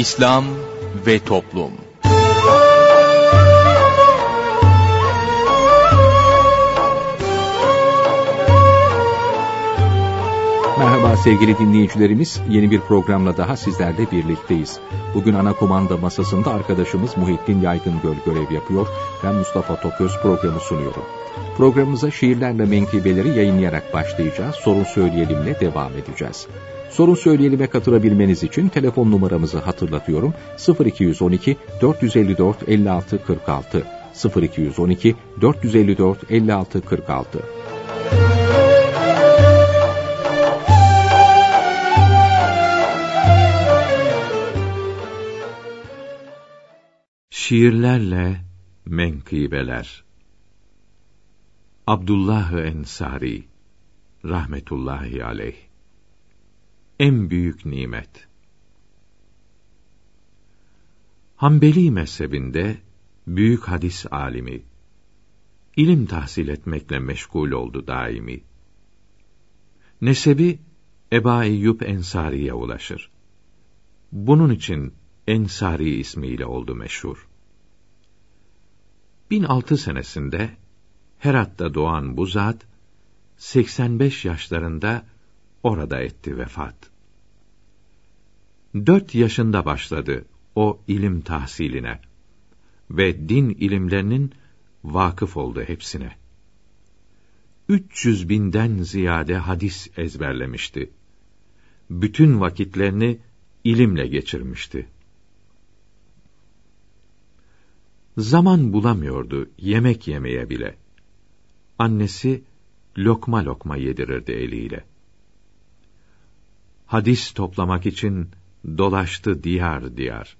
İslam ve Toplum Merhaba sevgili dinleyicilerimiz, yeni bir programla daha sizlerle birlikteyiz. Bugün ana kumanda masasında arkadaşımız Muhittin Yaygıngöl görev yapıyor. Ben Mustafa Toköz programı sunuyorum. Programımıza şiirlerle menkıbeleri yayınlayarak başlayacağız. Sorun söyleyelimle devam edeceğiz. Sorun söyleyelime katılabilmeniz için telefon numaramızı hatırlatıyorum. 0212 454 56 46 0212 454 56 46 Şiirlerle menkıbeler Abdullah Ensari rahmetullahi aleyh en büyük nimet. Hanbeli mezhebinde büyük hadis alimi, ilim tahsil etmekle meşgul oldu daimi. Nesebi Eba Eyyub Ensari'ye ulaşır. Bunun için Ensari ismiyle oldu meşhur. 1006 senesinde Herat'ta doğan bu zat 85 yaşlarında orada etti vefat. Dört yaşında başladı o ilim tahsiline ve din ilimlerinin vakıf oldu hepsine. 300 binden ziyade hadis ezberlemişti. Bütün vakitlerini ilimle geçirmişti. Zaman bulamıyordu yemek yemeye bile. Annesi lokma lokma yedirirdi eliyle. Hadis toplamak için dolaştı diyar diyar.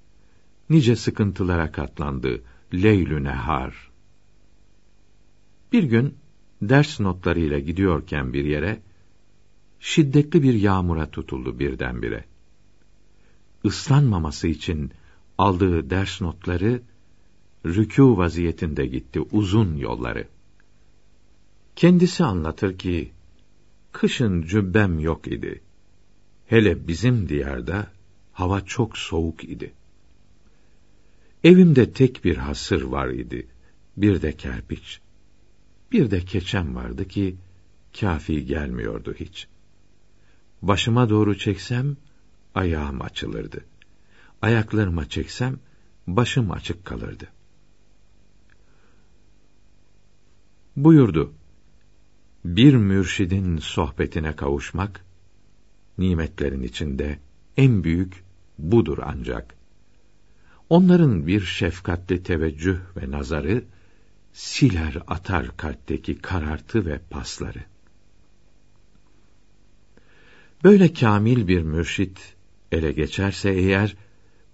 Nice sıkıntılara katlandı leylü nehar. Bir gün ders notlarıyla gidiyorken bir yere şiddetli bir yağmura tutuldu birdenbire. Islanmaması için aldığı ders notları rükû vaziyetinde gitti uzun yolları. Kendisi anlatır ki kışın cübbem yok idi. Hele bizim diyarda hava çok soğuk idi. Evimde tek bir hasır var idi, bir de kerpiç. Bir de keçem vardı ki, kafi gelmiyordu hiç. Başıma doğru çeksem, ayağım açılırdı. Ayaklarıma çeksem, başım açık kalırdı. Buyurdu, bir mürşidin sohbetine kavuşmak, nimetlerin içinde en büyük budur ancak. Onların bir şefkatli teveccüh ve nazarı, siler atar kalpteki karartı ve pasları. Böyle kamil bir mürşit ele geçerse eğer,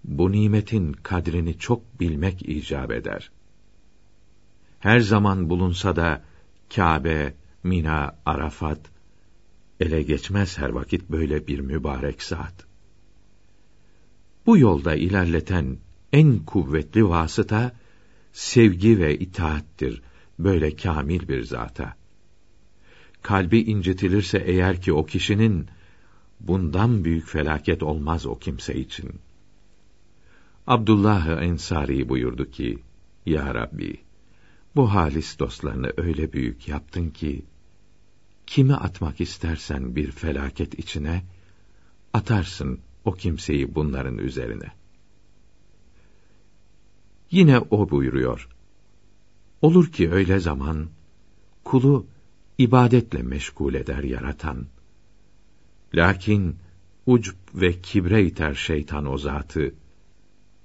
bu nimetin kadrini çok bilmek icap eder. Her zaman bulunsa da, Kâbe, Mina, Arafat, ele geçmez her vakit böyle bir mübarek zat. Bu yolda ilerleten en kuvvetli vasıta sevgi ve itaattir böyle kamil bir zata. Kalbi incitilirse eğer ki o kişinin bundan büyük felaket olmaz o kimse için. Abdullah Ensari buyurdu ki: Ya Rabbi, bu halis dostlarını öyle büyük yaptın ki kimi atmak istersen bir felaket içine atarsın o kimseyi bunların üzerine. Yine o buyuruyor. Olur ki öyle zaman kulu ibadetle meşgul eder yaratan. Lakin ucb ve kibre iter şeytan o zatı.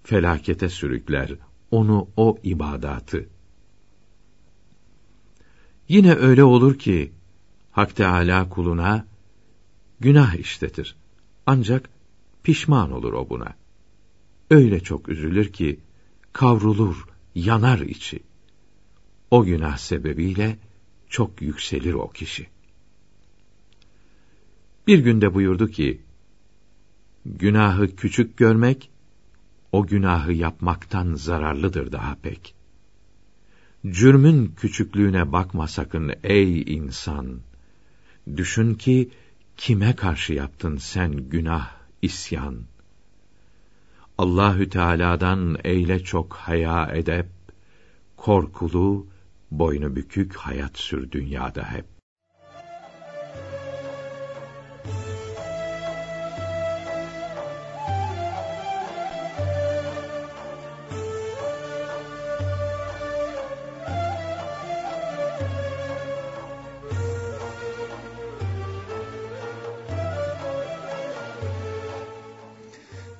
Felakete sürükler onu o ibadatı. Yine öyle olur ki Hak Teâlâ kuluna günah işletir. Ancak pişman olur o buna. Öyle çok üzülür ki kavrulur, yanar içi. O günah sebebiyle çok yükselir o kişi. Bir günde buyurdu ki, günahı küçük görmek, o günahı yapmaktan zararlıdır daha pek. Cürmün küçüklüğüne bakma sakın ey insan. Düşün ki, kime karşı yaptın sen günah, isyan? Allahü Teala'dan eyle çok haya edep, korkulu, boynu bükük hayat sür dünyada hep.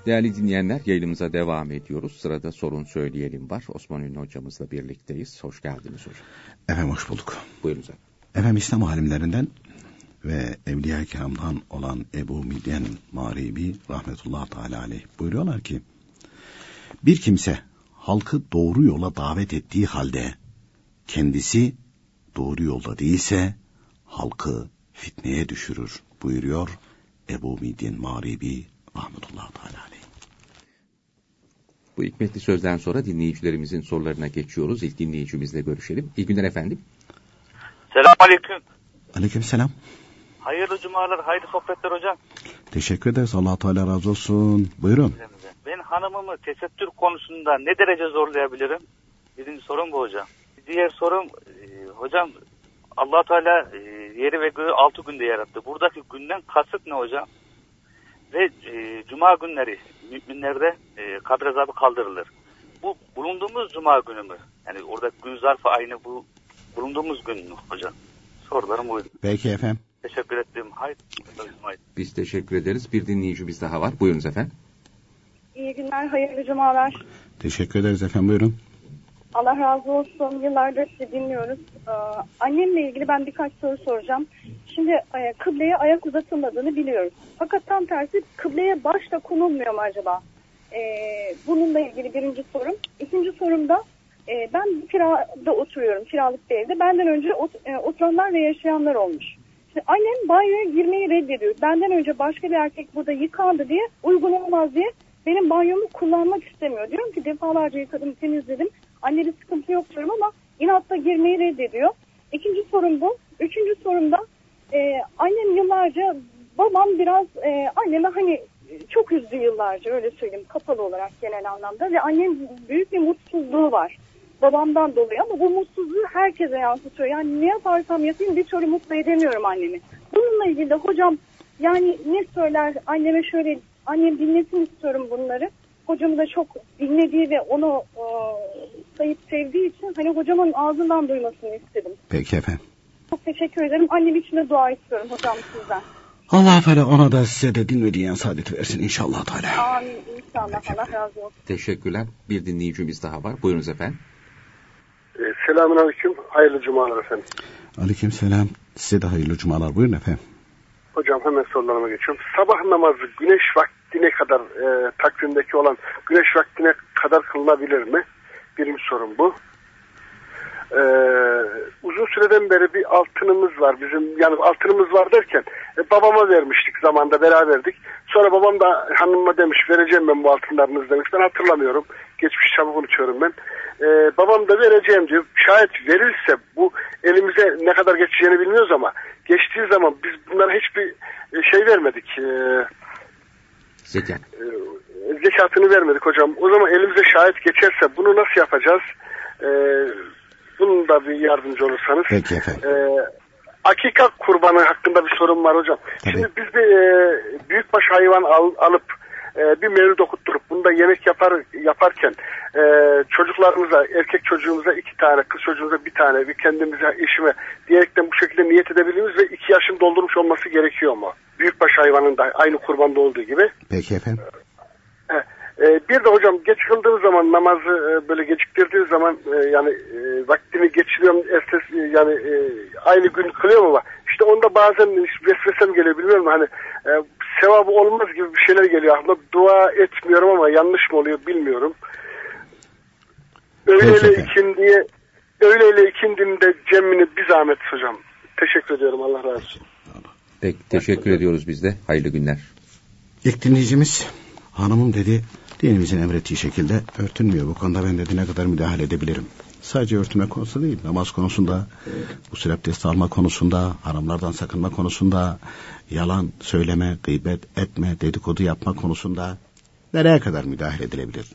Değerli dinleyenler yayınımıza devam ediyoruz. Sırada sorun söyleyelim var. Osman Ünlü hocamızla birlikteyiz. Hoş geldiniz hocam. Efendim hoş bulduk. Buyurun efendim. Efendim İslam alimlerinden ve Evliya-i Kiram'dan olan Ebu Midyen Maribi rahmetullah teala aleyh buyuruyorlar ki bir kimse halkı doğru yola davet ettiği halde kendisi doğru yolda değilse halkı fitneye düşürür buyuruyor Ebu Midyen Maribi rahmetullah teala. Bu hikmetli sözden sonra dinleyicilerimizin sorularına geçiyoruz. İlk dinleyicimizle görüşelim. İyi günler efendim. Selamun Aleyküm. Aleyküm selam. Hayırlı cumalar, hayırlı sohbetler hocam. Teşekkür ederiz. Allah Teala razı olsun. Buyurun. Ben hanımımı tesettür konusunda ne derece zorlayabilirim? Birinci sorum bu hocam. Diğer sorum, e, hocam allah Teala e, yeri ve göğü altı günde yarattı. Buradaki günden kasıt ne hocam? Ve e, cuma günleri müminlerde e, kabir azabı kaldırılır. Bu bulunduğumuz cuma günü mü? Yani orada gün zarfı aynı bu bulunduğumuz gün mü hocam? Sorularım buydu. Peki efendim. Teşekkür ettim. Haydi. Biz teşekkür ederiz. Bir dinleyicimiz daha var. Buyurunuz efendim. İyi günler, hayırlı cumalar. Teşekkür ederiz efendim. Buyurun. Allah razı olsun. Yıllardır sizi dinliyoruz. Ee, annemle ilgili ben birkaç soru soracağım. Şimdi e, kıbleye ayak uzatılmadığını biliyoruz. Fakat tam tersi kıbleye baş da konulmuyor mu acaba? Ee, bununla ilgili birinci sorum. İkinci sorum da e, ben kirada oturuyorum, kiralık bir evde. Benden önce ot, e, oturanlar ve yaşayanlar olmuş. Şimdi annem banyoya girmeyi reddediyor. Benden önce başka bir erkek burada yıkandı diye uygun olmaz diye benim banyomu kullanmak istemiyor. Diyorum ki defalarca yıkadım, temizledim. Anne bir sıkıntı yok diyorum ama inatla girmeyi reddediyor. İkinci sorum bu. Üçüncü sorum da e, annem yıllarca babam biraz e, anneme hani çok üzdü yıllarca öyle söyleyeyim kapalı olarak genel anlamda ve annem büyük bir mutsuzluğu var babamdan dolayı ama bu mutsuzluğu herkese yansıtıyor. Yani ne yaparsam yapayım bir türlü mutlu edemiyorum annemi. Bununla ilgili de hocam yani ne söyler anneme şöyle annem dinlesin istiyorum bunları. Hocamı da çok dinlediği ve onu e, sayıp sevdiği için hani hocamın ağzından duymasını istedim. Peki efendim. Çok teşekkür ederim. Annem için de dua istiyorum hocam sizden. Allah Teala ona da size de din ve diyen saadet versin inşallah Teala. Amin inşallah. Allah razı olsun. Teşekkürler. Bir dinleyicimiz daha var. Buyurunuz efendim. E, Selamun Aleyküm. Hayırlı cumalar efendim. Aleyküm selam. Size de hayırlı cumalar. Buyurun efendim. Hocam hemen sorularıma geçiyorum. Sabah namazı güneş vaktine kadar e, takvimdeki olan güneş vaktine kadar kılınabilir mi? Birinci sorum bu. Ee, uzun süreden beri bir altınımız var bizim yani altınımız var derken e, babama vermiştik zamanda beraberdik. Sonra babam da hanıma demiş vereceğim ben bu altınlarınızı demiş. Ben hatırlamıyorum. Geçmiş çabuk unutuyorum ben. Ee, babam da vereceğim diyor. Şayet verilse bu elimize ne kadar geçeceğini bilmiyoruz ama geçtiği zaman biz bunlara hiçbir şey vermedik. Ee, Zekat. e, zekatını vermedik hocam. O zaman elimize şahit geçerse bunu nasıl yapacağız? Ee, bunun da bir yardımcı olursanız. Peki efendim. Ee, akika kurbanı hakkında bir sorum var hocam. Tabii. Şimdi biz bir e, büyükbaş hayvan al, alıp e, bir mevlid okutturup bunda yemek yapar yaparken e, çocuklarımıza, erkek çocuğumuza iki tane, kız çocuğumuza bir tane, bir kendimize, eşime diyerekten bu şekilde niyet edebiliriz ve iki yaşın doldurmuş olması gerekiyor mu? Büyükbaş hayvanın da aynı kurbanda olduğu gibi. Peki efendim. He. Ee, bir de hocam geç kıldığım zaman namazı e, böyle geciktirdiği zaman e, yani e, vaktini geçiriyorum ertesi e, yani e, aynı gün kılıyorum ama işte onda bazen vesvesem geliyor bilmiyorum hani e, sevabı olmaz gibi bir şeyler geliyor aklıma dua etmiyorum ama yanlış mı oluyor bilmiyorum. Öğleyle ikindiye öğleyle ikindinin de cemmini bir zahmet hocam. Teşekkür ediyorum Allah razı olsun. Peki, teşekkür ediyoruz biz de. Hayırlı günler. İlk dinleyicimiz hanımım dedi dinimizin emrettiği şekilde örtünmüyor. Bu konuda ben dedi ne kadar müdahale edebilirim. Sadece örtünme konusu değil, namaz konusunda, bu abdest alma konusunda, haramlardan sakınma konusunda, yalan söyleme, gıybet etme, dedikodu yapma konusunda Nereye kadar müdahale edilebilir?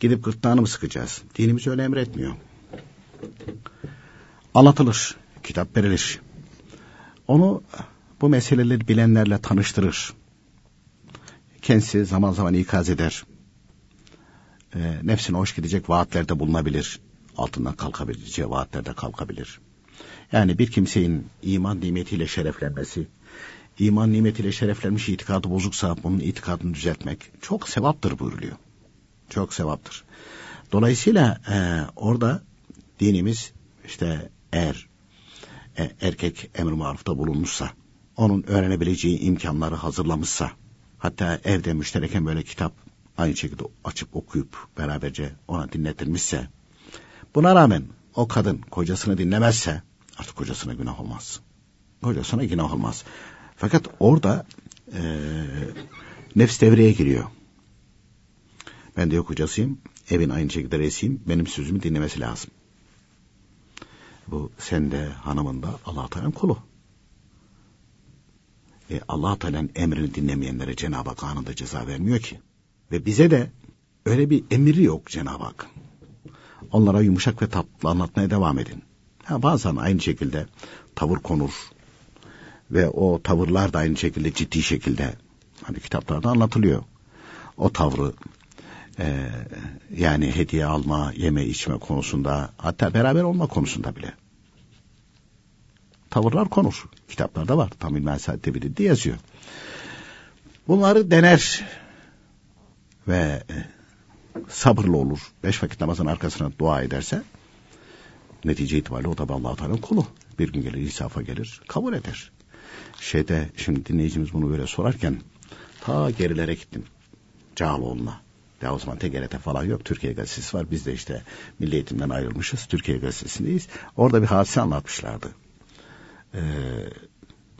Gidip gırtlağını mı sıkacağız? Dinimiz öyle emretmiyor. Anlatılır, kitap verilir. Onu bu meseleleri bilenlerle tanıştırır. Kendisi zaman zaman ikaz eder. E, nefsine hoş gidecek vaatlerde bulunabilir. Altından kalkabileceği vaatlerde kalkabilir. Yani bir kimsenin iman nimetiyle şereflenmesi, iman nimetiyle şereflenmiş itikadı bozuksa bunun itikadını düzeltmek çok sevaptır buyuruluyor. Çok sevaptır. Dolayısıyla e, orada dinimiz işte eğer e, erkek emr marufta bulunmuşsa, onun öğrenebileceği imkanları hazırlamışsa, hatta evde müştereken böyle kitap aynı şekilde açıp okuyup beraberce ona dinletilmişse, buna rağmen o kadın kocasını dinlemezse artık kocasına günah olmaz. Kocasına günah olmaz. Fakat orada e, nefs devreye giriyor. Ben diyor kocasıyım, evin aynı şekilde reisiyim, benim sözümü dinlemesi lazım. Bu sen de hanımın da Allah Teala'nın kulu. E, Allah Teala'nın emrini dinlemeyenlere Cenab-ı Hak anında ceza vermiyor ki. Ve bize de öyle bir emri yok Cenab-ı Hak. Onlara yumuşak ve tatlı anlatmaya devam edin. Ha, bazen aynı şekilde tavır konur. Ve o tavırlar da aynı şekilde ciddi şekilde hani kitaplarda anlatılıyor. O tavrı e, yani hediye alma, yeme içme konusunda hatta beraber olma konusunda bile tavırlar konur. Kitaplarda var. Tamil Mensaat'te biri yazıyor. Bunları dener ve e, sabırlı olur. Beş vakit namazın arkasına dua ederse netice itibariyle o da Allah-u Teala'nın kulu. Bir gün gelir insafa gelir kabul eder. Şeyde şimdi dinleyicimiz bunu böyle sorarken ta gerilere gittim. Cağaloğlu'na. Ya o zaman TGRT falan yok. Türkiye Gazetesi var. Biz de işte Milli Eğitim'den ayrılmışız. Türkiye Gazetesi'ndeyiz. Orada bir hadise anlatmışlardı. Ee,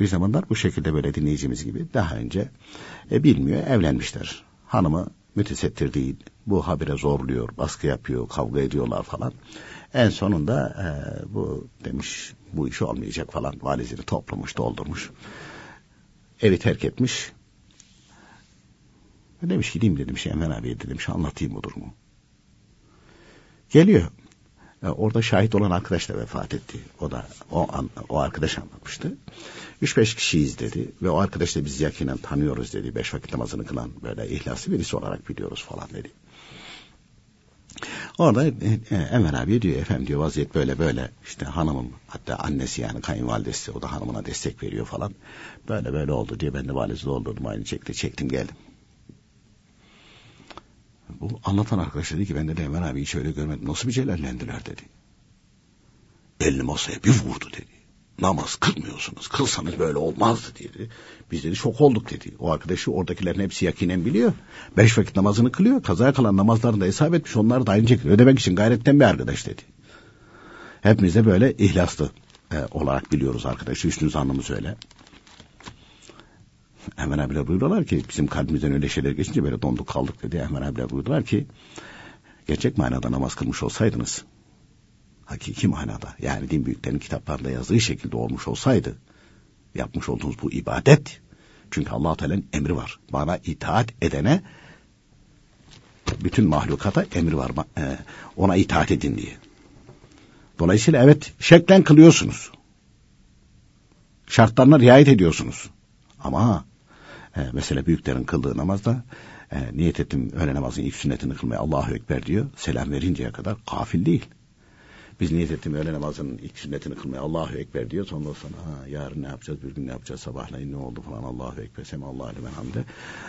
bir zamanlar bu şekilde böyle dinleyicimiz gibi daha önce e, bilmiyor evlenmişler. Hanımı mütesettir değil. Bu habire zorluyor, baskı yapıyor, kavga ediyorlar falan. En sonunda e, bu demiş bu iş olmayacak falan valizini toplamış, doldurmuş. Evi terk etmiş. Demiş gideyim dedim Şenven abiye dedim şu anlatayım bu durumu. Geliyor. E, orada şahit olan arkadaş da vefat etti. O da o, an, o arkadaş anlatmıştı. Üç beş kişiyiz dedi ve o arkadaş da biz yakinen tanıyoruz dedi. Beş vakit namazını kılan böyle ihlaslı birisi olarak biliyoruz falan dedi. Orada e, e, Enver abi diyor efendim diyor vaziyet böyle böyle işte hanımım hatta annesi yani kayınvalidesi o da hanımına destek veriyor falan. Böyle böyle oldu diye ben de valizi doldurdum aynı şekilde çektim geldim. Bu anlatan arkadaş dedi ki ben de Enver abi hiç öyle görmedim. Nasıl bir celallendiler dedi. Elini masaya bir vurdu dedi namaz kılmıyorsunuz. Kılsanız böyle olmazdı dedi. Biz dedi şok olduk dedi. O arkadaşı oradakilerin hepsi yakinen biliyor. Beş vakit namazını kılıyor. Kazaya kalan namazlarını da hesap etmiş. Onları da aynı şekilde ödemek için gayretten bir arkadaş dedi. Hepimiz de böyle ihlaslı e, olarak biliyoruz arkadaşı. Üstün zannımız öyle. Hemen abiler buyuruyorlar ki bizim kalbimizden öyle şeyler geçince böyle donduk kaldık dedi. Hemen abiler buyurdular ki gerçek manada namaz kılmış olsaydınız hakiki manada yani din büyüklerinin kitaplarında yazdığı şekilde olmuş olsaydı yapmış olduğunuz bu ibadet çünkü allah Teala'nın emri var. Bana itaat edene bütün mahlukata emri var. E, ona itaat edin diye. Dolayısıyla evet şeklen kılıyorsunuz. Şartlarına riayet ediyorsunuz. Ama e, mesela büyüklerin kıldığı namazda e, niyet ettim öğle namazın ilk sünnetini kılmaya Allahu Ekber diyor. Selam verinceye kadar kafil değil. Biz niyet ettim öğle namazının ilk sünnetini kılmaya Allahu Ekber diyor. Sonra ha, yarın ne yapacağız, bir gün ne yapacağız, sabahleyin ne oldu falan Allahu Ekber, Sem Allahu Aleyhi hamde.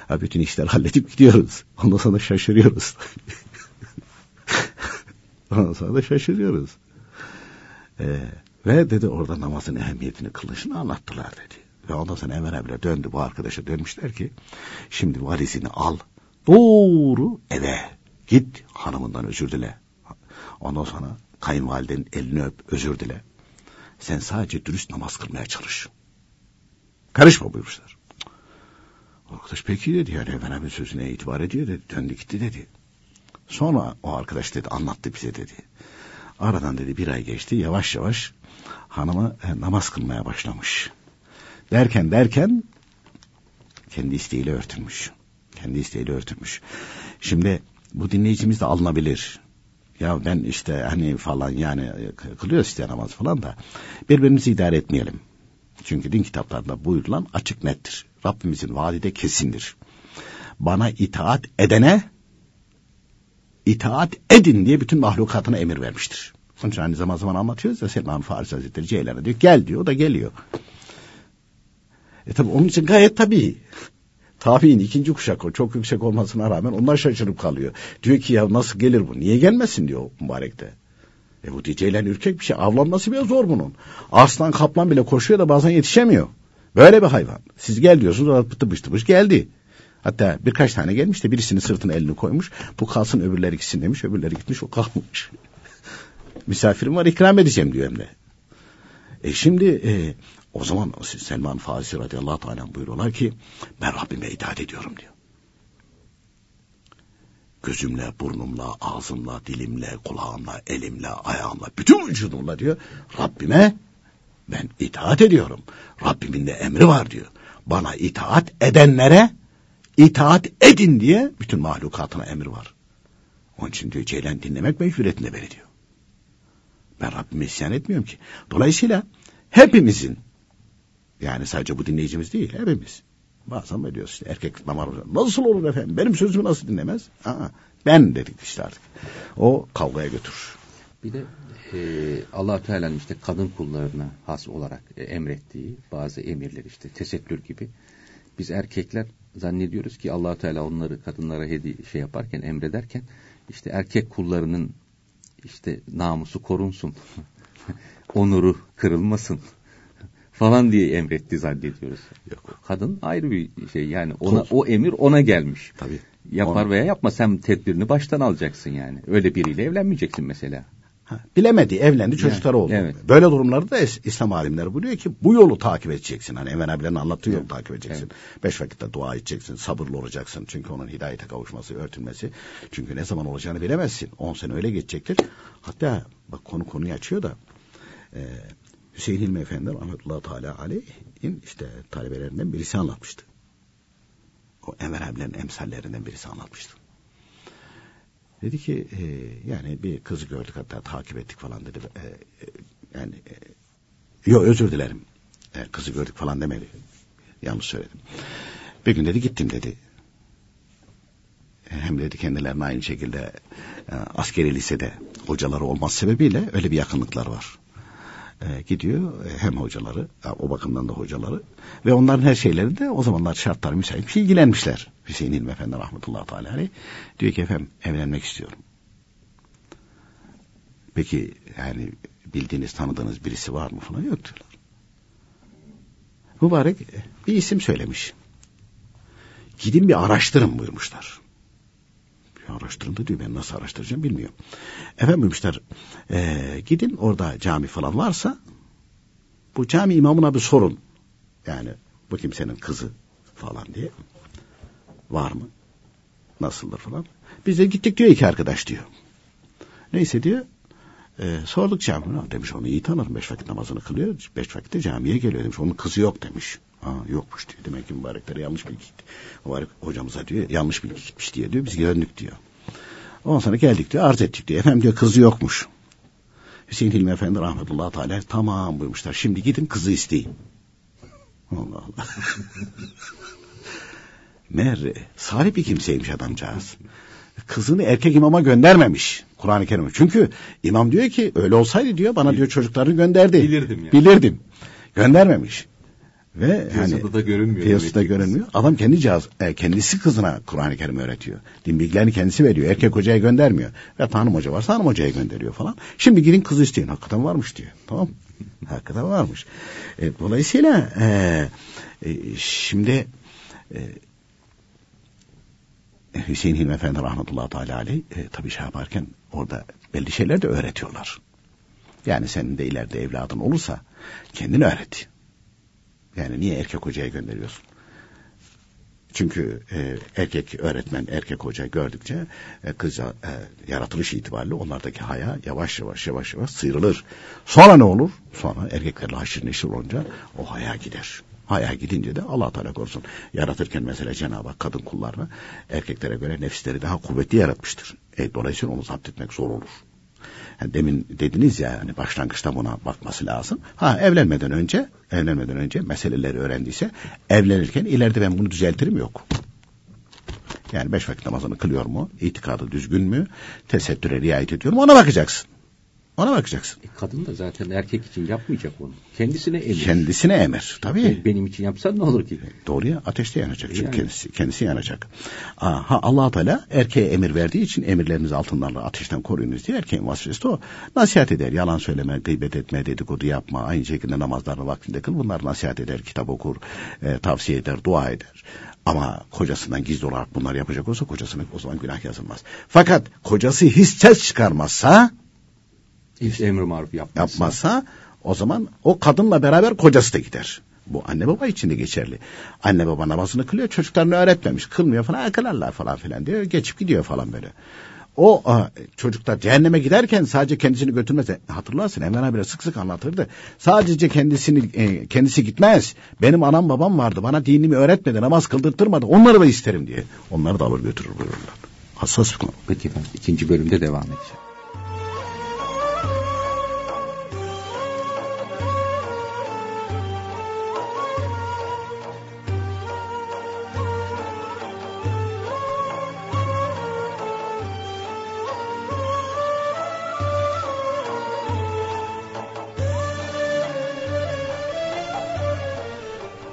Ha, bütün işler halledip gidiyoruz. Ondan sonra şaşırıyoruz. Ondan sonra da şaşırıyoruz. Ee, ve dedi orada namazın ehemmiyetini kılışını anlattılar dedi. Ve ondan sonra Enver abiler döndü bu arkadaşa dönmüşler ki şimdi valizini al doğru eve git hanımından özür dile. Ondan sonra kayınvalidenin elini öp, özür dile. Sen sadece dürüst namaz kılmaya çalış. Karışma buyurmuşlar. Arkadaş peki dedi yani Efendimiz'in sözüne itibar ediyor dedi. Döndü gitti dedi. Sonra o arkadaş dedi anlattı bize dedi. Aradan dedi bir ay geçti yavaş yavaş hanımı e, namaz kılmaya başlamış. Derken derken kendi isteğiyle örtülmüş. Kendi isteğiyle örtülmüş. Şimdi bu dinleyicimiz de alınabilir. Ya ben işte hani falan yani e, kılıyoruz işte namaz falan da birbirimizi idare etmeyelim. Çünkü din kitaplarında buyurulan açık nettir. Rabbimizin vaadi kesindir. Bana itaat edene itaat edin diye bütün mahlukatına emir vermiştir. Sonuç aynı zaman zaman anlatıyoruz ya Selman Farisi Hazretleri Ceylan'a diyor gel diyor o da geliyor. E tabi onun için gayet tabii. Tabi'in ikinci kuşak o çok yüksek olmasına rağmen onlar şaşırıp kalıyor. Diyor ki ya nasıl gelir bu niye gelmesin diyor mübarekte. E bu Ceylan ürkek bir şey avlanması bile zor bunun. Aslan kaplan bile koşuyor da bazen yetişemiyor. Böyle bir hayvan. Siz gel diyorsunuz o tıpış tıpış geldi. Hatta birkaç tane gelmiş de birisini sırtına elini koymuş. Bu kalsın öbürleri gitsin demiş. Öbürleri gitmiş o kalkmış. Misafirim var ikram edeceğim diyor hem de. E şimdi e, o zaman Selman Farisi radıyallahu teala buyuruyorlar ki ben Rabbime itaat ediyorum diyor. Gözümle, burnumla, ağzımla, dilimle, kulağımla, elimle, ayağımla, bütün vücudumla diyor. Rabbime ben itaat ediyorum. Rabbimin de emri var diyor. Bana itaat edenlere itaat edin diye bütün mahlukatına emir var. Onun için diyor Ceylan dinlemek mecburiyetinde beni diyor. Ben Rabbime isyan etmiyorum ki. Dolayısıyla hepimizin yani sadece bu dinleyicimiz değil hepimiz. Bazen böyle diyoruz işte erkek damar Nasıl olur efendim benim sözümü nasıl dinlemez? Aa, ben dedik işte artık. O kavgaya götürür. Bir de e, allah Teala'nın işte kadın kullarına has olarak e, emrettiği bazı emirler işte tesettür gibi. Biz erkekler zannediyoruz ki allah Teala onları kadınlara hediye şey yaparken emrederken işte erkek kullarının işte namusu korunsun, onuru kırılmasın falan diye emretti zannediyoruz. Yok. Kadın ayrı bir şey yani ona o emir ona gelmiş. Tabii. Yapar veya yapma sen tedbirini baştan alacaksın yani. Öyle biriyle evlenmeyeceksin mesela. Ha, bilemedi, evlendi, çocukları oldu. Evet. Böyle durumlarda da İslam alimleri buyuruyor ki bu yolu takip edeceksin. Hani Emre abilerin anlattığı yolu evet. takip edeceksin. Evet. Beş vakitte dua edeceksin, sabırlı olacaksın. Çünkü onun hidayete kavuşması, örtülmesi. Çünkü ne zaman olacağını bilemezsin. On sene öyle geçecektir. Hatta bak konu konuyu açıyor da e, Hüseyin Hilmi Efendi rahmetullahi teala aleyhin işte talebelerinden birisi anlatmıştı. O Enver abilerin emsallerinden birisi anlatmıştı. Dedi ki e, yani bir kızı gördük hatta takip ettik falan dedi. E, e, yani e, yok özür dilerim. E, kızı gördük falan demedi. Yanlış söyledim. Bir gün dedi gittim dedi. Hem dedi kendilerine aynı şekilde e, askeri lisede hocaları olması sebebiyle öyle bir yakınlıklar var e, gidiyor hem hocaları o bakımdan da hocaları ve onların her şeyleri de o zamanlar şartlar müsait şey ilgilenmişler. Hüseyin İlmi Efendi rahmetullahi teala diyor ki efendim evlenmek istiyorum. Peki yani bildiğiniz tanıdığınız birisi var mı falan yok diyorlar. Mübarek bir isim söylemiş. Gidin bir araştırın buyurmuşlar araştırın da diyor ben nasıl araştıracağım bilmiyorum. Efendim demişler e, gidin orada cami falan varsa bu cami imamına bir sorun. Yani bu kimsenin kızı falan diye. Var mı? Nasıldır falan. Biz de gittik diyor iki arkadaş diyor. Neyse diyor. E, sorduk cami. Demiş onu iyi tanırım. Beş vakit namazını kılıyor. Beş vakitte camiye geliyor demiş. Onun kızı yok demiş. Ha, yokmuş diyor. Demek ki mübareklere yanlış bilgi gitti. Mübarek hocamıza diyor yanlış bilgi gitmiş diye diyor. Biz döndük diyor. Ondan sonra geldik diyor arz ettik diyor. Efendim diyor kızı yokmuş. Hüseyin Hilmi Efendi rahmetullahi teala tamam buyurmuşlar. Şimdi gidin kızı isteyin. Allah Allah. Meğer salih bir kimseymiş adamcağız. Kızını erkek imama göndermemiş Kur'an-ı Kerim. Çünkü imam diyor ki öyle olsaydı diyor bana diyor çocuklarını gönderdi. Bilirdim yani. Bilirdim. Göndermemiş. Ve piyasada hani, da görünmüyor. Piyasada görünmüyor. Adam kendi cihaz, e, kendisi kızına Kur'an-ı Kerim öğretiyor. Din bilgilerini kendisi veriyor. Erkek hocaya göndermiyor. Ve hanım hoca varsa hanım hocaya gönderiyor falan. Şimdi gidin kızı isteyin. Hakikaten varmış diyor. Tamam Hakikaten varmış. E, dolayısıyla e, e, şimdi e, Hüseyin Hilmi Efendi rahmetullahi teala aleyh e, tabii şey yaparken orada belli şeyler de öğretiyorlar. Yani senin de ileride evladın olursa kendini öğret. Yani niye erkek hocaya gönderiyorsun? Çünkü e, erkek öğretmen, erkek hoca gördükçe e, kızca e, yaratılış itibariyle onlardaki haya yavaş yavaş yavaş yavaş sıyrılır. Sonra ne olur? Sonra erkeklerle haşır neşir olunca o haya gider. Haya gidince de Allah Teala korusun. Yaratırken mesela Cenab-ı Hak kadın kullarını erkeklere göre nefisleri daha kuvvetli yaratmıştır. E, dolayısıyla onu zapt etmek zor olur. Demin dediniz ya hani başlangıçta buna bakması lazım. Ha evlenmeden önce evlenmeden önce meseleleri öğrendiyse evlenirken ileride ben bunu düzeltirim yok. Yani beş vakit namazını kılıyor mu? İtikadı düzgün mü? Tesettüre riayet ediyor mu? Ona bakacaksın. Ona bakacaksın. E, kadın da zaten erkek için yapmayacak onu. Kendisine emir. Kendisine emir. Tabii. E, benim için yapsan ne olur ki? Doğru ya ateşte yanacak. Çünkü Yani. kendisi, kendisi yanacak. Ha allah Teala erkeğe emir verdiği için emirlerinizi altınlarla ateşten koruyunuz diye erkeğin vazifesi o. Nasihat eder. Yalan söyleme, gıybet etme, dedikodu yapma. Aynı şekilde namazlarını vaktinde kıl. Bunlar nasihat eder, kitap okur, e, tavsiye eder, dua eder. Ama kocasından gizli olarak bunlar yapacak olsa kocasına o zaman günah yazılmaz. Fakat kocası hiç ses çıkarmazsa Hiç emri maruf yapmazsa. yapmazsa o zaman o kadınla beraber kocası da gider. Bu anne baba için de geçerli. Anne baba namazını kılıyor çocuklarını öğretmemiş. Kılmıyor falan akılarlar falan filan diyor. Geçip gidiyor falan böyle. O a, çocuklar cehenneme giderken sadece kendisini götürmez. Hatırlarsın Emre abi sık sık anlatırdı. Sadece kendisini e, kendisi gitmez. Benim anam babam vardı. Bana dinimi öğretmedi. Namaz kıldırtırmadı. Onları da isterim diye. Onları da alır götürür buyururlar. Hassas bir konu. Peki efendim ikinci bölümde devam edeceğim.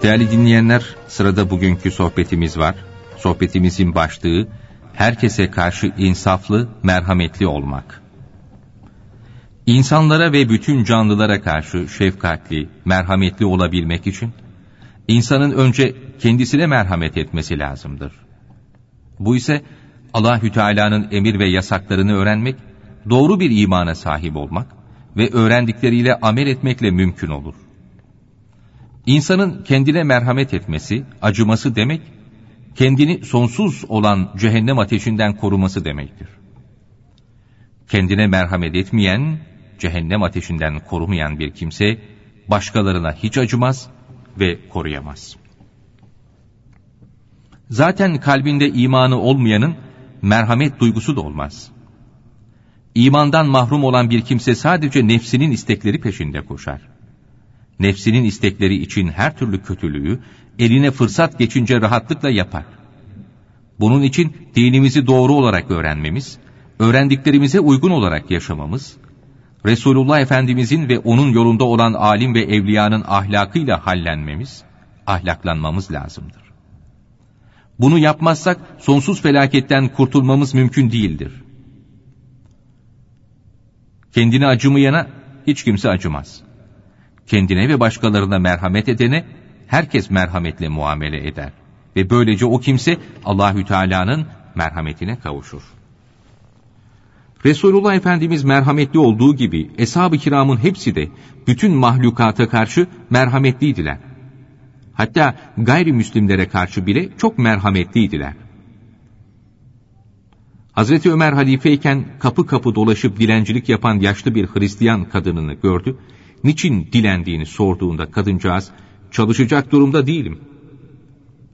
Değerli dinleyenler, sırada bugünkü sohbetimiz var. Sohbetimizin başlığı, herkese karşı insaflı, merhametli olmak. İnsanlara ve bütün canlılara karşı şefkatli, merhametli olabilmek için, insanın önce kendisine merhamet etmesi lazımdır. Bu ise Allahü Teala'nın emir ve yasaklarını öğrenmek, doğru bir imana sahip olmak ve öğrendikleriyle amel etmekle mümkün olur. İnsanın kendine merhamet etmesi, acıması demek, kendini sonsuz olan cehennem ateşinden koruması demektir. Kendine merhamet etmeyen, cehennem ateşinden korumayan bir kimse, başkalarına hiç acımaz ve koruyamaz. Zaten kalbinde imanı olmayanın merhamet duygusu da olmaz. İmandan mahrum olan bir kimse sadece nefsinin istekleri peşinde koşar nefsinin istekleri için her türlü kötülüğü eline fırsat geçince rahatlıkla yapar. Bunun için dinimizi doğru olarak öğrenmemiz, öğrendiklerimize uygun olarak yaşamamız, Resulullah Efendimizin ve onun yolunda olan alim ve evliyanın ahlakıyla hallenmemiz, ahlaklanmamız lazımdır. Bunu yapmazsak sonsuz felaketten kurtulmamız mümkün değildir. Kendine acımayana hiç kimse acımaz kendine ve başkalarına merhamet edene herkes merhametle muamele eder ve böylece o kimse Allahü Teala'nın merhametine kavuşur. Resulullah Efendimiz merhametli olduğu gibi eshab-ı kiramın hepsi de bütün mahlukata karşı merhametliydiler. Hatta gayrimüslimlere karşı bile çok merhametliydiler. Hazreti Ömer halifeyken kapı kapı dolaşıp dilencilik yapan yaşlı bir Hristiyan kadınını gördü niçin dilendiğini sorduğunda kadıncağız, çalışacak durumda değilim.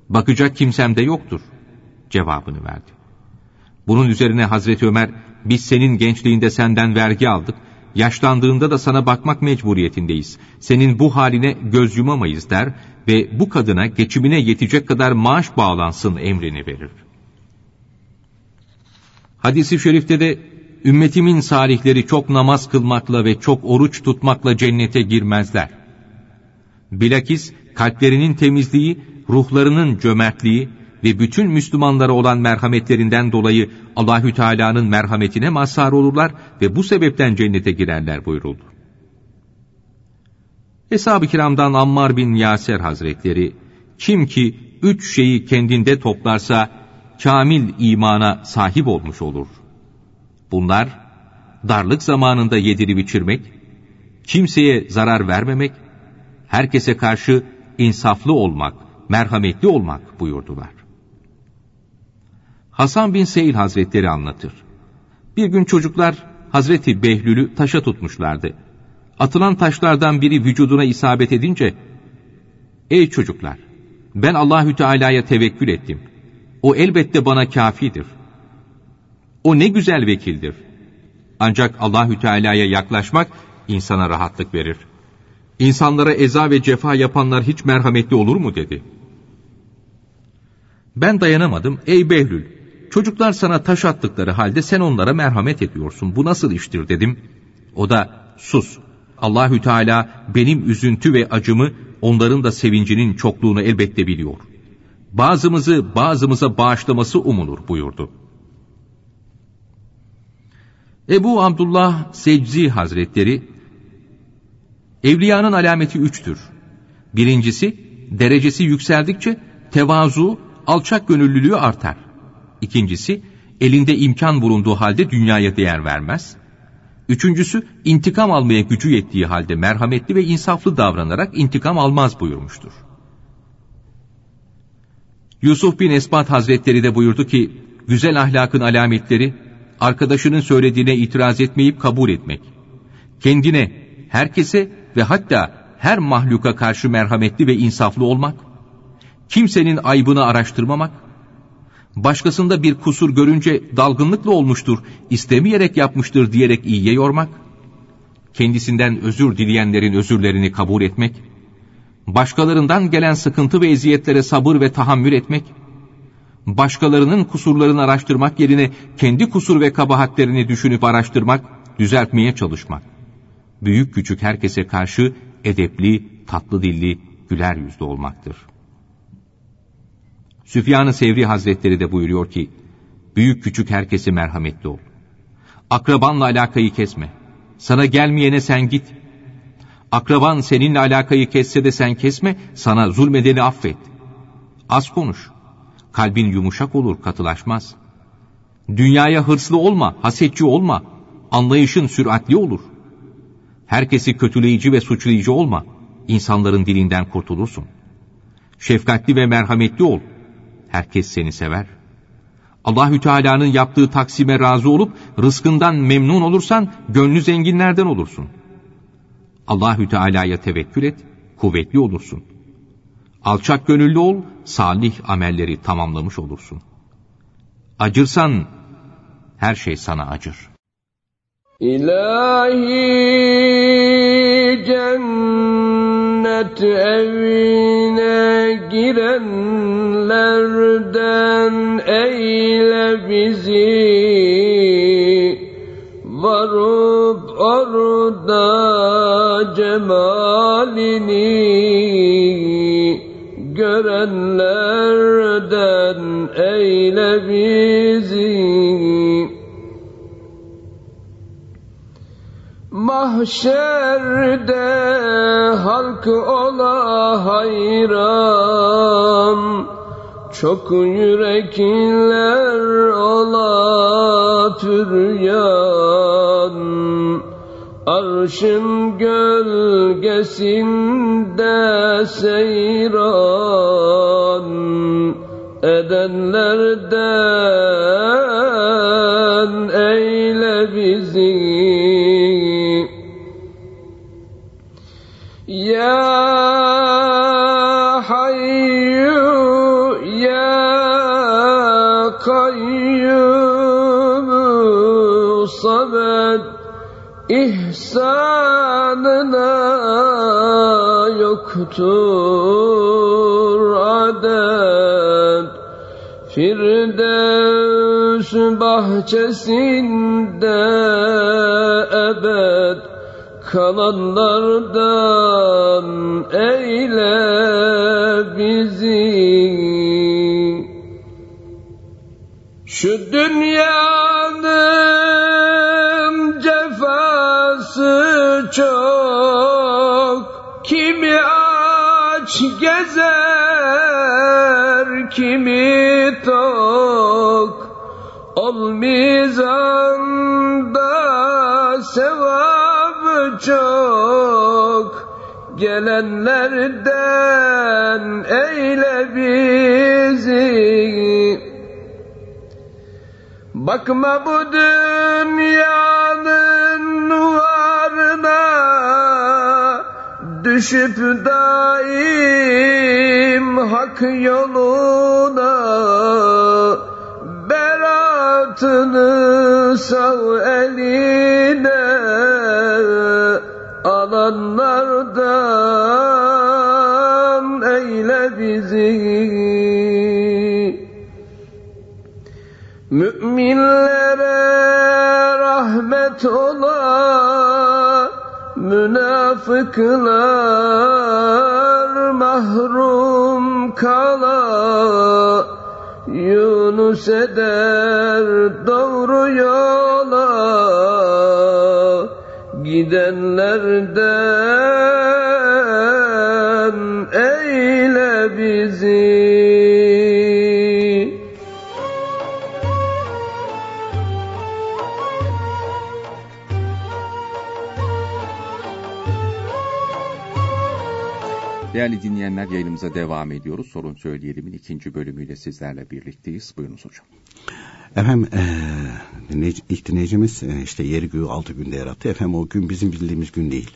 Bakacak kimsem de yoktur cevabını verdi. Bunun üzerine Hazreti Ömer, biz senin gençliğinde senden vergi aldık, yaşlandığında da sana bakmak mecburiyetindeyiz. Senin bu haline göz yumamayız der ve bu kadına geçimine yetecek kadar maaş bağlansın emrini verir. Hadis-i şerifte de ümmetimin salihleri çok namaz kılmakla ve çok oruç tutmakla cennete girmezler. Bilakis kalplerinin temizliği, ruhlarının cömertliği ve bütün Müslümanlara olan merhametlerinden dolayı Allahü Teala'nın merhametine mazhar olurlar ve bu sebepten cennete girerler buyuruldu. Eshab-ı kiramdan Ammar bin Yaser Hazretleri, kim ki üç şeyi kendinde toplarsa, kamil imana sahip olmuş olur. Bunlar, darlık zamanında yedirip içirmek, kimseye zarar vermemek, herkese karşı insaflı olmak, merhametli olmak buyurdular. Hasan bin Seyil Hazretleri anlatır. Bir gün çocuklar Hazreti Behlül'ü taşa tutmuşlardı. Atılan taşlardan biri vücuduna isabet edince, Ey çocuklar! Ben Allahü Teala'ya tevekkül ettim. O elbette bana kafidir. O ne güzel vekildir. Ancak Allahü Teala'ya yaklaşmak insana rahatlık verir. İnsanlara eza ve cefa yapanlar hiç merhametli olur mu dedi. Ben dayanamadım. Ey Behlül, çocuklar sana taş attıkları halde sen onlara merhamet ediyorsun. Bu nasıl iştir dedim. O da sus. Allahü Teala benim üzüntü ve acımı onların da sevincinin çokluğunu elbette biliyor. Bazımızı bazımıza bağışlaması umulur buyurdu. Ebu Abdullah Seczi Hazretleri, Evliyanın alameti üçtür. Birincisi, derecesi yükseldikçe tevazu, alçak gönüllülüğü artar. İkincisi, elinde imkan bulunduğu halde dünyaya değer vermez. Üçüncüsü, intikam almaya gücü yettiği halde merhametli ve insaflı davranarak intikam almaz buyurmuştur. Yusuf bin Esbat Hazretleri de buyurdu ki, güzel ahlakın alametleri, arkadaşının söylediğine itiraz etmeyip kabul etmek, kendine, herkese ve hatta her mahluka karşı merhametli ve insaflı olmak, kimsenin aybını araştırmamak, başkasında bir kusur görünce dalgınlıkla olmuştur, istemeyerek yapmıştır diyerek iyiye yormak, kendisinden özür dileyenlerin özürlerini kabul etmek, başkalarından gelen sıkıntı ve eziyetlere sabır ve tahammül etmek, başkalarının kusurlarını araştırmak yerine kendi kusur ve kabahatlerini düşünüp araştırmak, düzeltmeye çalışmak. Büyük küçük herkese karşı edepli, tatlı dilli, güler yüzlü olmaktır. Süfyan-ı Sevri Hazretleri de buyuruyor ki, büyük küçük herkese merhametli ol. Akrabanla alakayı kesme. Sana gelmeyene sen git. Akraban seninle alakayı kesse de sen kesme, sana zulmedeni affet. Az konuş. Kalbin yumuşak olur, katılaşmaz. Dünyaya hırslı olma, hasetçi olma. Anlayışın süratli olur. Herkesi kötüleyici ve suçlayıcı olma. İnsanların dilinden kurtulursun. Şefkatli ve merhametli ol. Herkes seni sever. Allahü Teala'nın yaptığı taksime razı olup rızkından memnun olursan gönlü zenginlerden olursun. Allahü Teala'ya tevekkül et, kuvvetli olursun. Alçak gönüllü ol, salih amelleri tamamlamış olursun. Acırsan her şey sana acır. İlahi cennet evine girenlerden eyle bizi varıp orada cemalini görenlerden eyle bizi. Mahşerde halk ola hayran Çok yürekler ola türyan Arşın gölgesinde seyran edenlerden eyle bizi. Ya Hayyu Ya Kayyum Samet ihsanına yoktur adet. Firdevs bahçesinde ebed. Kalanlardan eyle bizi. Şu dünyanın kimi tok Ol mizanda sevabı çok. Gelenlerden eyle bizi. Bakma bu dünyanın Düşüp daim hak yoluna beratını sağ eline. Alanlardan eyle bizi. Müminlere rahmet ola Münafıklar mahrum kala Yunus eder doğru yola. Gidenlerden Değerli dinleyenler yayınımıza devam ediyoruz. Sorun Söyleyelim'in ikinci bölümüyle sizlerle birlikteyiz. Buyurunuz hocam. Efendim e, ilk dinleyicimiz e, işte yeri göğü altı günde yarattı. Efendim o gün bizim bildiğimiz gün değil.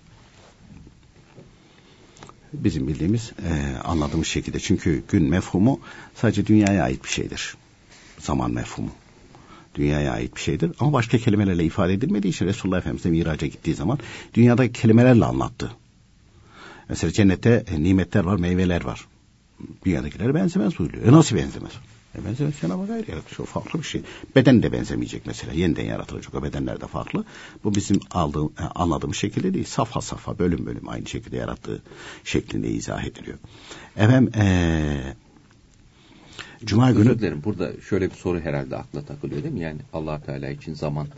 Bizim bildiğimiz e, anladığımız şekilde. Çünkü gün mefhumu sadece dünyaya ait bir şeydir. Zaman mefhumu. Dünyaya ait bir şeydir. Ama başka kelimelerle ifade edilmediği için Resulullah Efendimiz de miraca gittiği zaman dünyadaki kelimelerle anlattı. Mesela cennette e, nimetler var, meyveler var. Dünyadakilere benzemez buyuruyor. E nasıl benzemez? E benzemez Cenab-ı Hak ayrı yaratmış. O farklı bir şey. Beden de benzemeyecek mesela. Yeniden yaratılacak. O bedenler de farklı. Bu bizim aldığım, e, anladığımız şekilde değil. Safha safha, bölüm bölüm aynı şekilde yarattığı şeklinde izah ediliyor. Efendim ee, Cuma günü... Özür dilerim. Burada şöyle bir soru herhalde akla takılıyor değil mi? Yani allah Teala için zaman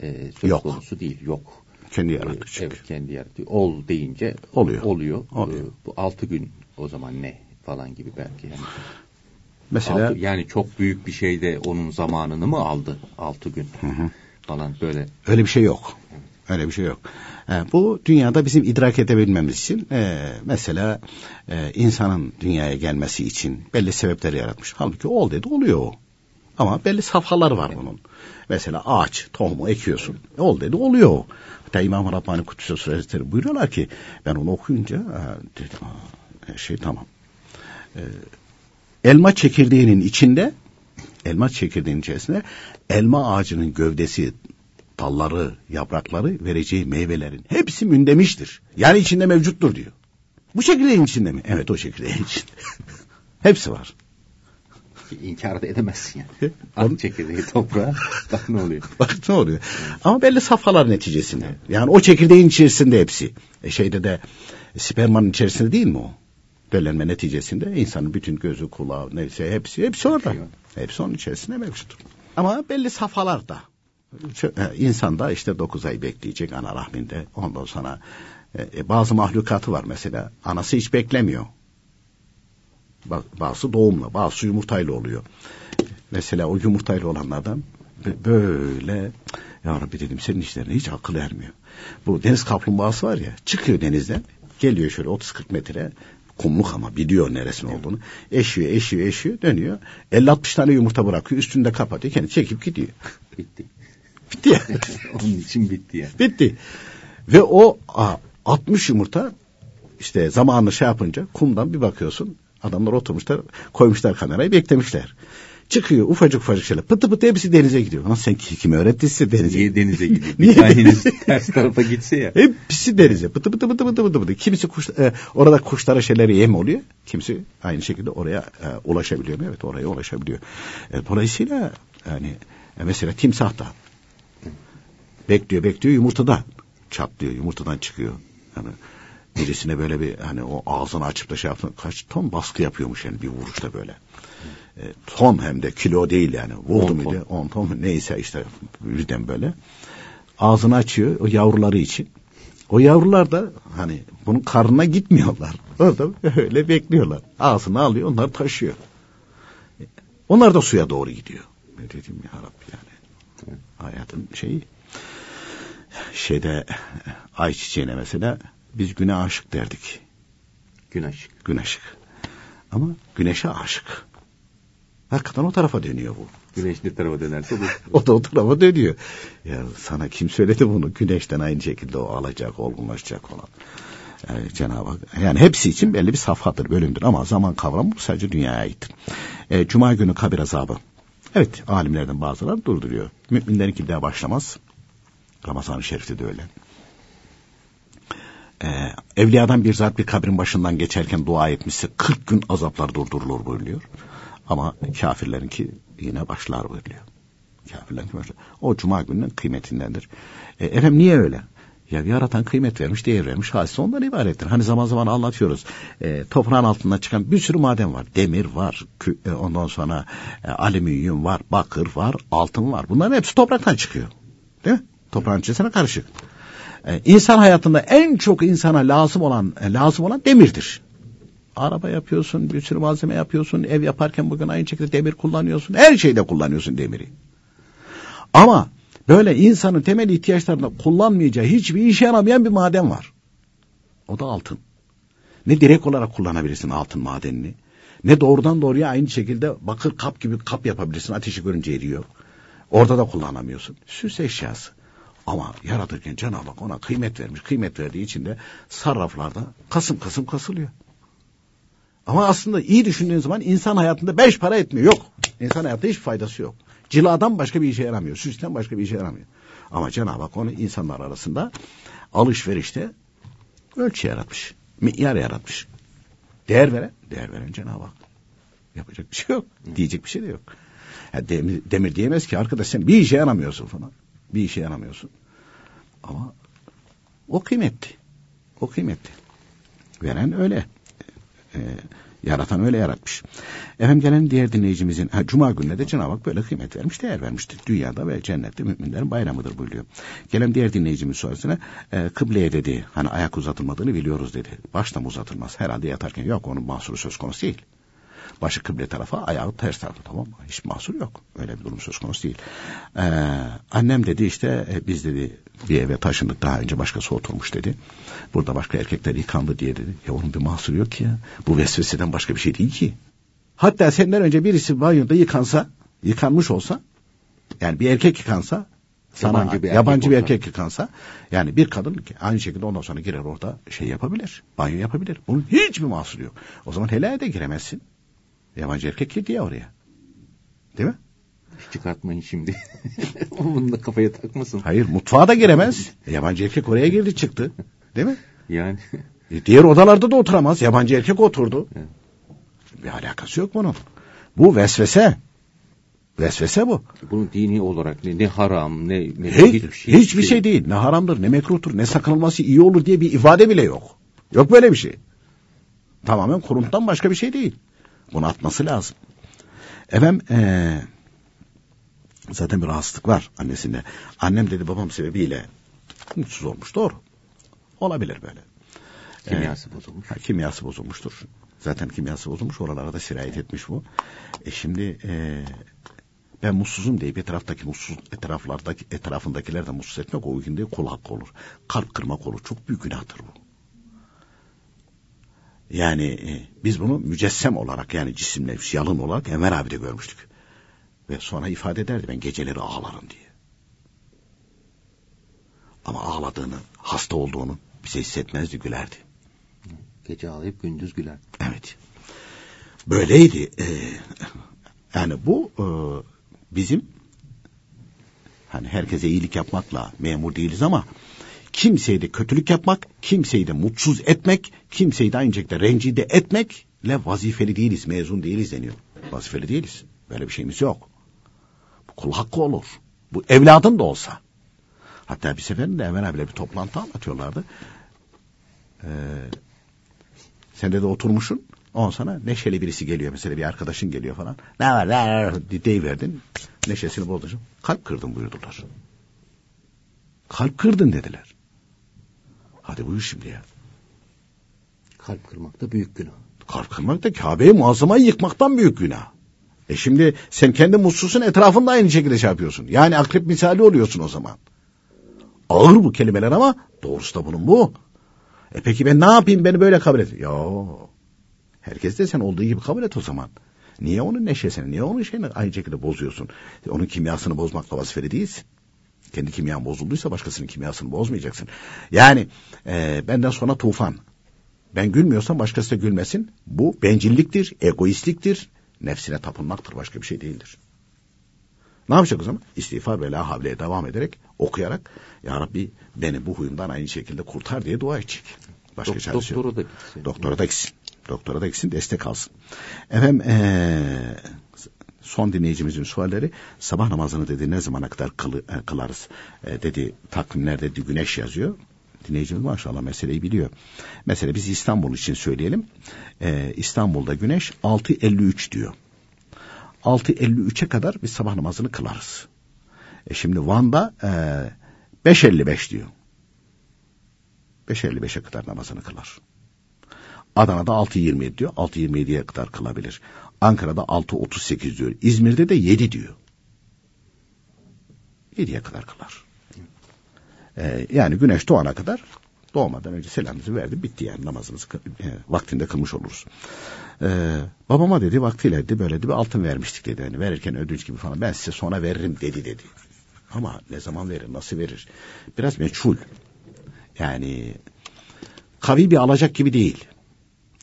e, söz Yok. konusu değil. Yok. Kendi yarattı çünkü. Evet kendi yaratıyor. Ol deyince Oluyor. oluyor. Oluyor. Ee, bu altı gün o zaman ne falan gibi belki. Yani, Mesela altı, yani çok büyük bir şeyde onun zamanını mı aldı altı gün falan böyle. Öyle bir şey yok. Öyle bir şey yok. E, bu dünyada bizim idrak edebilmemiz için e, mesela e, insanın dünyaya gelmesi için belli sebepleri yaratmış. Halbuki ol dedi oluyor o. Ama belli safhalar var bunun. Mesela ağaç, tohumu ekiyorsun. E, ol dedi oluyor. Hatta İmam Rabbani Kudüs'e Hazretleri buyuruyorlar ki ben onu okuyunca e, dedim "Aa, her şey tamam. E, elma çekirdeğinin içinde elma çekirdeğinin içerisinde elma ağacının gövdesi, dalları, yaprakları, vereceği meyvelerin hepsi mündemiştir. Yani içinde mevcuttur diyor. Bu çekirdeğin içinde mi? Evet o çekirdeğin içinde. hepsi var. İnkar da edemezsin yani. At çekirdeği toprağa bak ne oluyor. Bak ne oluyor. Ama belli safhalar neticesinde. Yani o çekirdeğin içerisinde hepsi. E şeyde de spermanın içerisinde değil mi o? Döllenme neticesinde insanın bütün gözü, kulağı, neyse hepsi hepsi orada. Hepsi onun içerisinde mevcut. Ama belli safhalarda. E, İnsan da işte 9 ay bekleyecek ana rahminde. Ondan sonra e, bazı mahlukatı var mesela. Anası hiç beklemiyor. Ba- Bazısı doğumla, bazısı yumurtayla oluyor. Mesela o yumurtayla olanlardan bö- böyle ya Rabbi dedim senin işlerine hiç akıl ermiyor. Bu deniz kaplumbağası var ya çıkıyor denizden geliyor şöyle 30-40 metre kumluk ama biliyor neresinin olduğunu. Eşiyor, eşiyor, eşiyor, dönüyor. 50-60 tane yumurta bırakıyor, üstünde kapatıyor, kendi çekip gidiyor. Bitti. Bitti ya. Onun için bitti yani. Bitti. Ve o a, 60 yumurta işte zamanını şey yapınca kumdan bir bakıyorsun adamlar oturmuşlar koymuşlar kamerayı beklemişler. Çıkıyor ufacık ufacık şeyler pıtı pıtı hepsi denize gidiyor. Lan sen ki- kime öğrettiyse denize Niye denize gidiyor? Bir taneniz ters tarafa gitse ya. Hepsi denize. Pıtı pıtı pıtı pıtı pıtı pıtı. Kimisi kuş, e, orada kuşlara şeyleri yem oluyor. Kimisi aynı şekilde oraya e, ulaşabiliyor mu? Evet oraya ulaşabiliyor. E, dolayısıyla yani e, mesela timsah da bekliyor bekliyor yumurtada çatlıyor. Yumurtadan çıkıyor. Yani birisine böyle bir hani o ağzını açıp da şey yaptın kaç ton baskı yapıyormuş yani bir vuruşta böyle. E, ton hem de kilo değil yani. Vurdu muydu? ton. 10 ton mu? neyse işte birden böyle. Ağzını açıyor o yavruları için. O yavrular da hani bunun karnına gitmiyorlar. Orada öyle bekliyorlar. Ağzını alıyor onlar taşıyor. Onlar da suya doğru gidiyor. Ne dedim ya Rabbi yani. Hayatın şeyi. Şeyde ay çiçeğine mesela biz güne aşık derdik. Gün aşık. Gün aşık. Ama güneşe aşık. Hakikaten o tarafa dönüyor bu. Güneş ne tarafa dönerse bu. O da o tarafa dönüyor. Ya sana kim söyledi bunu? Güneşten aynı şekilde o alacak, olgunlaşacak olan. Yani Cenab-ı Hak, yani hepsi için belli bir safhadır, bölümdür ama zaman kavramı sadece dünyaya aittir. E, Cuma günü kabir azabı. Evet, alimlerden bazıları durduruyor. Müminlerinki daha başlamaz. Ramazan-ı Şerif'te de öyle. Ee, evliyadan bir zat bir kabrin başından geçerken dua etmişse 40 gün azaplar durdurulur buyuruyor. Ama kafirlerinki yine başlar buyuruyor. Kafirlerinki başlar. O cuma gününün kıymetindendir. E, efendim niye öyle? Ya yaratan kıymet vermiş, değer vermiş. Hadise ondan ibarettir. Hani zaman zaman anlatıyoruz. E, toprağın altından çıkan bir sürü maden var. Demir var, kü, e, ondan sonra e, alüminyum var, bakır var, altın var. Bunların hepsi topraktan çıkıyor. Değil mi? Toprağın içerisine karışık. E, insan hayatında en çok insana lazım olan e, lazım olan demirdir. Araba yapıyorsun, bir sürü malzeme yapıyorsun, ev yaparken bugün aynı şekilde demir kullanıyorsun. Her şeyde kullanıyorsun demiri. Ama böyle insanın temel ihtiyaçlarında kullanmayacağı hiçbir işe yaramayan bir maden var. O da altın. Ne direkt olarak kullanabilirsin altın madenini. Ne doğrudan doğruya aynı şekilde bakır kap gibi kap yapabilirsin. Ateşi görünce eriyor. Orada da kullanamıyorsun. Süs eşyası. Ama yaratırken Cenab-ı Hak ona kıymet vermiş. Kıymet verdiği için de sarraflarda kasım kasım kasılıyor. Ama aslında iyi düşündüğün zaman insan hayatında beş para etmiyor. Yok. İnsan hayatında hiç faydası yok. Ciladan başka bir işe yaramıyor. Süsten başka bir işe yaramıyor. Ama Cenab-ı Hak onu insanlar arasında alışverişte ölçü yaratmış. Mi'yar yaratmış. Değer veren, değer veren Cenab-ı Hak. Yapacak bir şey yok. Diyecek bir şey de yok. Yani demir, demir diyemez ki arkadaş sen bir işe yaramıyorsun falan. Bir işe yaramıyorsun. Ama o kıymetli. O kıymetli. Veren öyle. Ee, yaratan öyle yaratmış. Efendim gelen diğer dinleyicimizin ha, Cuma gününe de Cenab-ı Hak böyle kıymet vermiş, değer vermiştir. Dünyada ve cennette müminlerin bayramıdır buyuruyor. Gelen diğer dinleyicimiz sorusuna e, kıbleye dedi hani ayak uzatılmadığını biliyoruz dedi. Başta mı uzatılmaz? Herhalde yatarken yok onun mahsuru söz konusu değil. Başı kıble tarafa, ayağı ters tarafa tamam mı? Hiç mahsur yok. Öyle bir durum söz konusu değil. Ee, annem dedi işte e, biz dedi bir eve taşındık daha önce başkası oturmuş dedi. Burada başka erkekler yıkandı diye dedi. Ya onun bir mahsuru yok ki ya. Bu vesveseden başka bir şey değil ki. Hatta senden önce birisi banyoda yıkansa, yıkanmış olsa, yani bir erkek yıkansa, sana yabancı bir erkek, yabancı bir erkek yıkansa, yani bir kadın aynı şekilde ondan sonra girer orada şey yapabilir, banyo yapabilir. Bunun hiçbir mahsuru yok. O zaman helaya de giremezsin. Yabancı erkek girdi ya oraya. Değil mi? Çıkartmayın şimdi. Bunu da kafaya takmasın. Hayır mutfağa da giremez. Yabancı erkek oraya girdi çıktı. Değil mi? Yani. E, diğer odalarda da oturamaz. Yabancı erkek oturdu. Evet. Bir alakası yok bunun. Bu vesvese. Vesvese bu. Bunun dini olarak ne, ne haram ne, ne Hiç, hiçbir şey. Hiçbir şey değil. Ne haramdır ne mekruhtur ne sakınılması iyi olur diye bir ifade bile yok. Yok böyle bir şey. Tamamen kuruntudan başka bir şey değil. Bunu atması lazım. Efendim ee, zaten bir rahatsızlık var annesinde. Annem dedi babam sebebiyle mutsuz olmuş. Doğru. Olabilir böyle. Kimyası ee, bozulmuş. Ha, kimyası bozulmuştur. Zaten kimyası bozulmuş. Oralara da sirayet etmiş bu. E şimdi e, ben mutsuzum deyip etraftaki mutsuz etraflardaki etrafındakiler de mutsuz etmek o gün de kul hakkı olur. Kalp kırmak olur. Çok büyük günahtır bu. Yani e, biz bunu mücessem olarak yani cisimle yalın olarak Enver abi de görmüştük. Ve sonra ifade ederdi ben geceleri ağlarım diye. Ama ağladığını, hasta olduğunu bize hissetmezdi, gülerdi. Gece ağlayıp gündüz güler. Evet. Böyleydi. Ee, yani bu e, bizim hani herkese iyilik yapmakla memur değiliz ama kimseye de kötülük yapmak, kimseyi de mutsuz etmek, kimseyi de aynı şekilde rencide etmekle vazifeli değiliz, mezun değiliz deniyor. Vazifeli değiliz. Böyle bir şeyimiz yok. Bu kul hakkı olur. Bu evladın da olsa. Hatta bir seferinde Emel abiyle bir toplantı anlatıyorlardı. Ee, sen de oturmuşsun. On sana neşeli birisi geliyor mesela bir arkadaşın geliyor falan. Ne var ne var deyiverdin. Neşesini bozdun. Kalp kırdın buyurdular. Kalp kırdın dediler. Hadi buyur şimdi ya. Kalp kırmak da büyük günah. Kalp kırmak da Kabe'yi muazzamayı yıkmaktan büyük günah. E şimdi sen kendi mutsuzsun etrafında aynı şekilde şey yapıyorsun. Yani akrep misali oluyorsun o zaman. Ağır bu kelimeler ama doğrusu da bunun bu. E peki ben ne yapayım beni böyle kabul et. Ya herkes de sen olduğu gibi kabul et o zaman. Niye onun neşesini, niye onun şeyini aynı şekilde bozuyorsun? Onun kimyasını bozmakla vazifeli değilsin. Kendi kimyan bozulduysa başkasının kimyasını bozmayacaksın. Yani e, benden sonra tufan. Ben gülmüyorsam başkası da gülmesin. Bu bencilliktir, egoistliktir, nefsine tapınmaktır, başka bir şey değildir. Ne yapacak o zaman? İstiğfar ve la havleye devam ederek, okuyarak, Ya Rabbi beni bu huyumdan aynı şekilde kurtar diye dua edecek. Başka Dok- çaresi yok. doktora da gitsin. Doktora da gitsin. Doktora da gitsin, destek alsın. Efendim, ee, son dinleyicimizin sualleri, sabah namazını dedi ne zamana kadar kılı, e, kılarız? E, dedi, takvimlerde dedi, güneş yazıyor. Dinleyicimiz maşallah meseleyi biliyor. Mesela biz İstanbul için söyleyelim. E, İstanbul'da güneş 6.53 diyor. 6.53'e kadar biz sabah namazını kılarız. E şimdi Van'da e, 5.55 diyor. 5.55'e kadar namazını kılar. Adana'da 6.27 diyor. 6.27'ye kadar kılabilir. Ankara'da 6.38 diyor. İzmir'de de 7 diyor. 7'ye kadar kılar. Ee, yani güneş doğana kadar doğmadan önce selamımızı verdi bitti yani namazımızı e, vaktinde kılmış oluruz. Ee, babama dedi vaktiyle dedi böyle bir altın vermiştik dedi. Yani verirken ödünç gibi falan ben size sonra veririm dedi dedi. Ama ne zaman verir nasıl verir biraz meçhul. Yani kavi bir alacak gibi değil.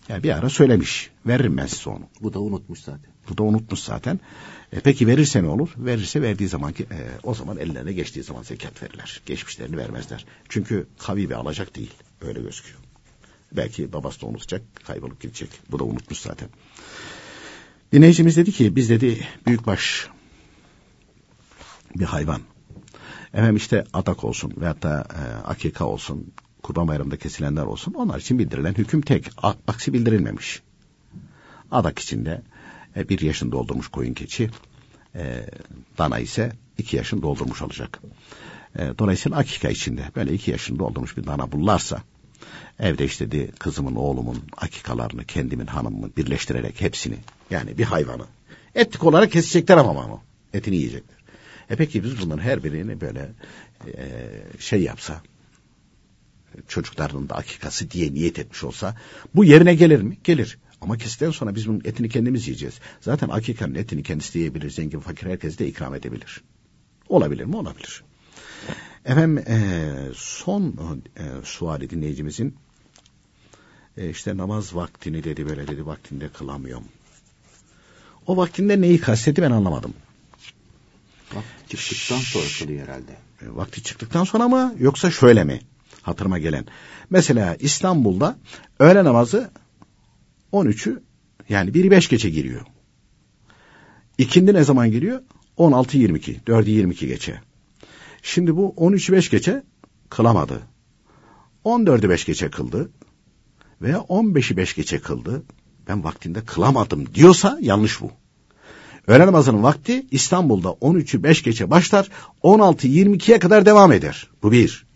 Yani bir ara söylemiş veririm ben size onu. Bu da unutmuş zaten. Bu da unutmuş zaten. E, peki verirse ne olur? Verirse verdiği zaman ki e, o zaman ellerine geçtiği zaman zekat verirler. Geçmişlerini vermezler. Çünkü kavi bir alacak değil. Öyle gözüküyor. Belki babası da unutacak, kaybolup gidecek. Bu da unutmuş zaten. Dinleyicimiz dedi ki biz dedi büyükbaş bir hayvan. Efendim işte adak olsun veyahut da e, akika olsun, kurban bayramında kesilenler olsun onlar için bildirilen hüküm tek. Aksi bildirilmemiş. Adak içinde e, bir yaşını doldurmuş koyun keçi, e, dana ise iki yaşını doldurmuş olacak. E, dolayısıyla akika içinde böyle iki yaşını doldurmuş bir dana bullarsa, evde işte kızımın, oğlumun akikalarını, kendimin, hanımımın birleştirerek hepsini, yani bir hayvanı, etlik olarak kesecekler ama onu, etini yiyecekler. E peki biz bunların her birini böyle e, şey yapsa, çocuklarının da akikası diye niyet etmiş olsa bu yerine gelir mi? Gelir. Ama kesitten sonra biz bunun etini kendimiz yiyeceğiz. Zaten akikanın etini kendisi yiyebilir. Zengin fakir herkes de ikram edebilir. Olabilir mi? Olabilir. Efendim e, son e, suali dinleyicimizin e, işte namaz vaktini dedi böyle dedi vaktinde kılamıyorum. O vaktinde neyi kastetti ben anlamadım. Vakti çıktıktan sonra kılıyor herhalde. E, vakti çıktıktan sonra mı yoksa şöyle mi? Hatırıma gelen. Mesela İstanbul'da öğle namazı 13'ü yani 1'i 5 geçe giriyor. İkindi ne zaman giriyor? 16.22, 4'ü 22 geçe. Şimdi bu 13'ü 5 geçe kılamadı. 14'ü 5 geçe kıldı. Veya 15'i 5 geçe kıldı. Ben vaktinde kılamadım diyorsa yanlış bu. Öğle namazının vakti İstanbul'da 13'ü 5 geçe başlar, 16.22'ye kadar devam eder. Bu bir.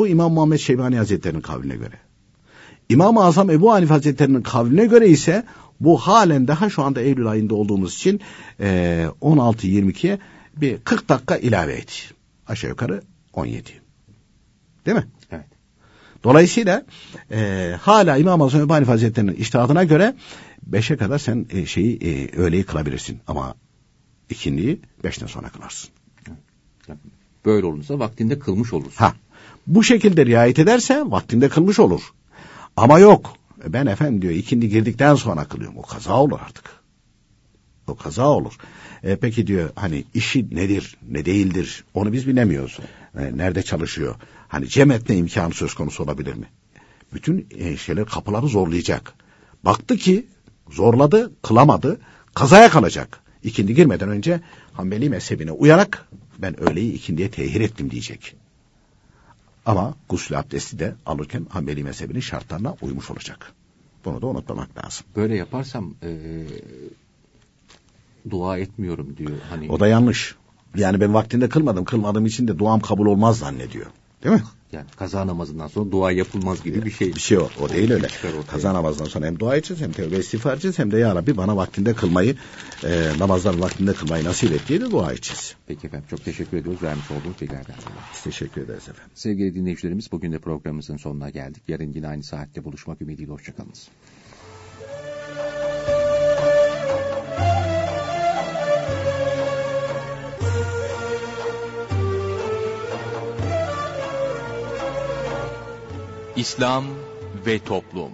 Bu İmam Muhammed Şeybani Hazretleri'nin kavline göre. İmam-ı Azam Ebu Hanife Hazretleri'nin kavline göre ise bu halen daha şu anda Eylül ayında olduğumuz için e, 16.22'ye bir 40 dakika ilave et. Aşağı yukarı 17. Değil mi? Evet. Dolayısıyla e, hala İmam-ı Azam Ebu Hanife Hazretleri'nin iştihadına göre 5'e kadar sen e, şeyi e, öğleyi kılabilirsin. Ama ikinliği 5'ten sonra kılarsın. Böyle olursa vaktinde kılmış olursun. Ha, bu şekilde riayet ederse vaktinde kılmış olur. Ama yok. Ben efendim diyor ikindi girdikten sonra kılıyorum. O kaza olur artık. O kaza olur. E, peki diyor hani işi nedir, ne değildir onu biz bilemiyoruz. E, nerede çalışıyor? Hani cem etme imkanı söz konusu olabilir mi? Bütün e, şeyler kapıları zorlayacak. Baktı ki zorladı, kılamadı, kazaya kalacak. İkindi girmeden önce Hanbeli mezhebine uyarak ben öğleyi ikindiye tehir ettim diyecek. Ama gusül abdesti de alırken Hanbeli mezhebinin şartlarına uymuş olacak. Bunu da unutmamak lazım. Böyle yaparsam e, dua etmiyorum diyor. Hani O da yanlış. Yani ben vaktinde kılmadım. Kılmadığım için de duam kabul olmaz zannediyor. Değil mi? Yani kaza namazından sonra dua yapılmaz gibi bir şey. Bir şey o. O değil öyle. Çıkar ortaya. Kaza namazından sonra hem dua edeceğiz hem tevbe istiğfar edeceğiz hem de ya Rabbi bana vaktinde kılmayı e, namazlar vaktinde kılmayı nasip et diye de dua edeceğiz. Peki efendim çok teşekkür ediyoruz vermiş olduğunuz bilgilerden. Biz teşekkür ederiz efendim. Sevgili dinleyicilerimiz bugün de programımızın sonuna geldik. Yarın yine aynı saatte buluşmak ümidiyle hoşçakalınız. İslam ve Toplum